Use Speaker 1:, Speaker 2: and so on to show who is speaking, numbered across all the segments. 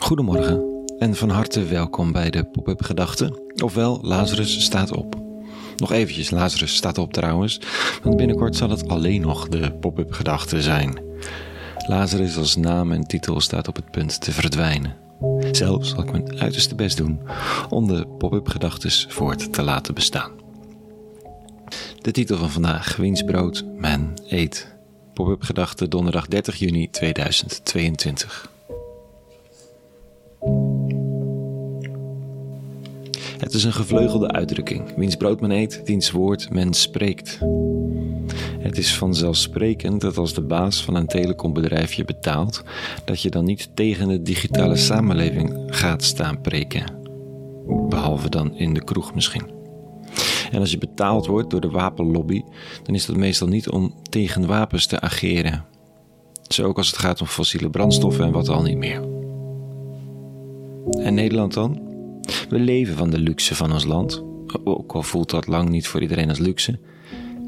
Speaker 1: Goedemorgen en van harte welkom bij de Pop-up Gedachten. Ofwel, Lazarus staat op. Nog eventjes, Lazarus staat op trouwens, want binnenkort zal het alleen nog de Pop-up Gedachten zijn. Lazarus als naam en titel staat op het punt te verdwijnen. Zelf zal ik mijn uiterste best doen om de Pop-up Gedachtes voort te laten bestaan. De titel van vandaag, Wiens brood men eet. Pop-up Gedachten donderdag 30 juni 2022. Het is een gevleugelde uitdrukking. Wiens brood men eet, diens woord men spreekt. Het is vanzelfsprekend dat als de baas van een telecombedrijf je betaalt, dat je dan niet tegen de digitale samenleving gaat staan preken. Behalve dan in de kroeg misschien. En als je betaald wordt door de wapenlobby, dan is dat meestal niet om tegen wapens te ageren. Zo ook als het gaat om fossiele brandstoffen en wat al niet meer. En Nederland dan? We leven van de luxe van ons land. Ook al voelt dat lang niet voor iedereen als luxe,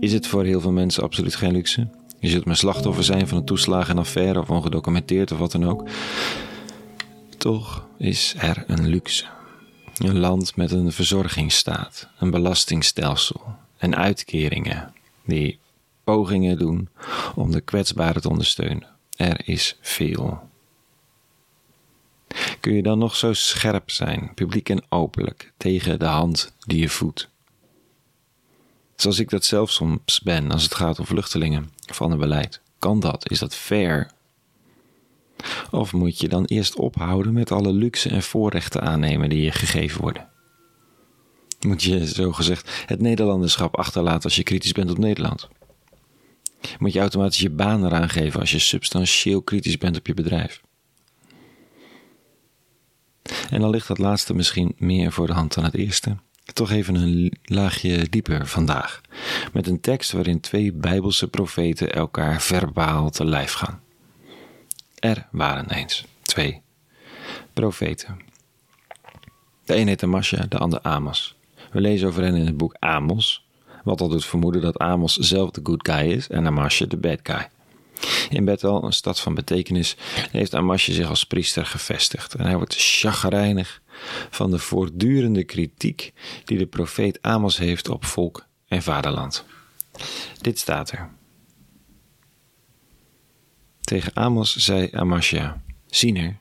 Speaker 1: is het voor heel veel mensen absoluut geen luxe. Je zult maar slachtoffer zijn van een toeslagen affaire of ongedocumenteerd of wat dan ook. Toch is er een luxe. Een land met een verzorgingsstaat, een belastingstelsel en uitkeringen die pogingen doen om de kwetsbaren te ondersteunen. Er is veel. Kun je dan nog zo scherp zijn, publiek en openlijk, tegen de hand die je voedt? Zoals ik dat zelf soms ben als het gaat om vluchtelingen of ander beleid. Kan dat? Is dat fair? Of moet je dan eerst ophouden met alle luxe en voorrechten aannemen die je gegeven worden? Moet je zogezegd het Nederlanderschap achterlaten als je kritisch bent op Nederland? Moet je automatisch je baan eraan geven als je substantieel kritisch bent op je bedrijf? En dan ligt dat laatste misschien meer voor de hand dan het eerste. Toch even een laagje dieper vandaag. Met een tekst waarin twee Bijbelse profeten elkaar verbaal te lijf gaan. Er waren eens twee profeten. De een heette Masja, de ander Amos. We lezen over hen in het boek Amos, wat al doet vermoeden dat Amos zelf de good guy is en Amasje de bad guy. In Bethel, een stad van betekenis, heeft Amasje zich als priester gevestigd. En hij wordt chagrijnig van de voortdurende kritiek die de profeet Amos heeft op volk en vaderland. Dit staat er. Tegen Amos zei Amasja: Ziener,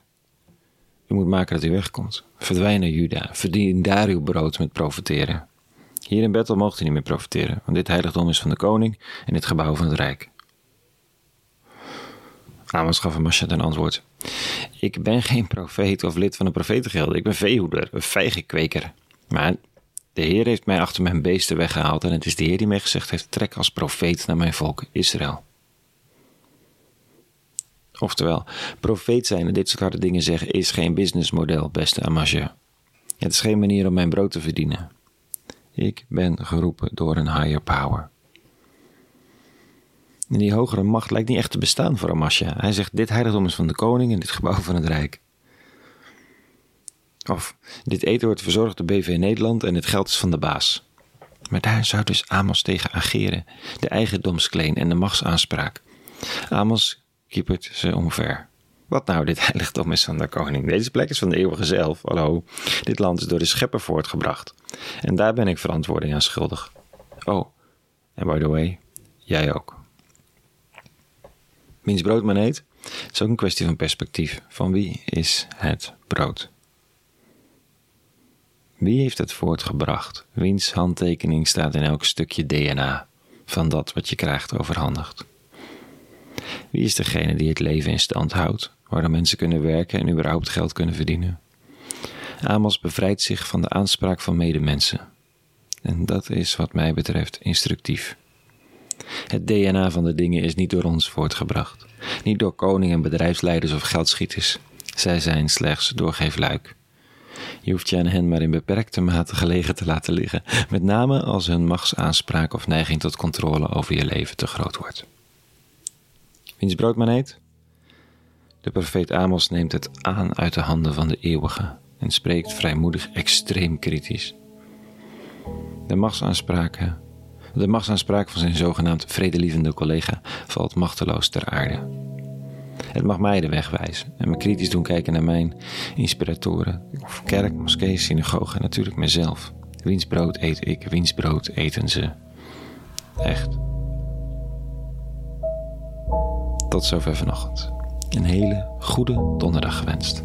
Speaker 1: u moet maken dat u wegkomt. Verdwijn naar Juda, verdien daar uw brood met profiteren. Hier in Bethel moogt u niet meer profiteren, want dit heiligdom is van de koning en dit gebouw van het rijk. Amos gaf Amasja ten antwoord. Ik ben geen profeet of lid van een profetengilde. Ik ben veehoeder, een vijgenkweker. Maar de Heer heeft mij achter mijn beesten weggehaald en het is de Heer die mij gezegd heeft: trek als profeet naar mijn volk Israël. Oftewel, profeet zijn en dit soort harde dingen zeggen is geen businessmodel, beste Amasja. Het is geen manier om mijn brood te verdienen. Ik ben geroepen door een higher power. En die hogere macht lijkt niet echt te bestaan voor Amasja. Hij zegt: Dit heiligdom is van de koning en dit gebouw van het Rijk. Of dit eten wordt verzorgd door BV Nederland en het geld is van de baas. Maar daar zou dus Amos tegen ageren: de eigendomsclaim en de machtsaanspraak. Amos kiepert ze omver. Wat nou, dit heiligdom is van de koning. Deze plek is van de eeuwige zelf. Hallo, dit land is door de schepper voortgebracht. En daar ben ik verantwoording aan schuldig. Oh, en by the way, jij ook. Wiens brood men eet, is ook een kwestie van perspectief. Van wie is het brood? Wie heeft het voortgebracht? Wiens handtekening staat in elk stukje DNA van dat wat je krijgt overhandigd? Wie is degene die het leven in stand houdt, waardoor mensen kunnen werken en überhaupt geld kunnen verdienen? Amos bevrijdt zich van de aanspraak van medemensen. En dat is wat mij betreft instructief. Het DNA van de dingen is niet door ons voortgebracht, niet door koningen, bedrijfsleiders of geldschieters. Zij zijn slechts doorgeefluik. Je hoeft je aan hen maar in beperkte mate gelegen te laten liggen, met name als hun machtsaanspraak of neiging tot controle over je leven te groot wordt. Wiens brood? De profeet Amos neemt het aan uit de handen van de eeuwige en spreekt vrijmoedig extreem kritisch. De machtsaanspraken de machtsaanspraak van zijn zogenaamd vredelievende collega valt machteloos ter aarde. Het mag mij de weg wijzen en me kritisch doen kijken naar mijn inspiratoren. Of kerk, moskee, synagoge en natuurlijk mezelf. Wiens brood eet ik, wiens brood eten ze. Echt. Tot zover vanochtend. Een hele goede donderdag gewenst.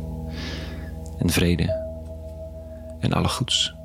Speaker 1: En vrede en alle goeds.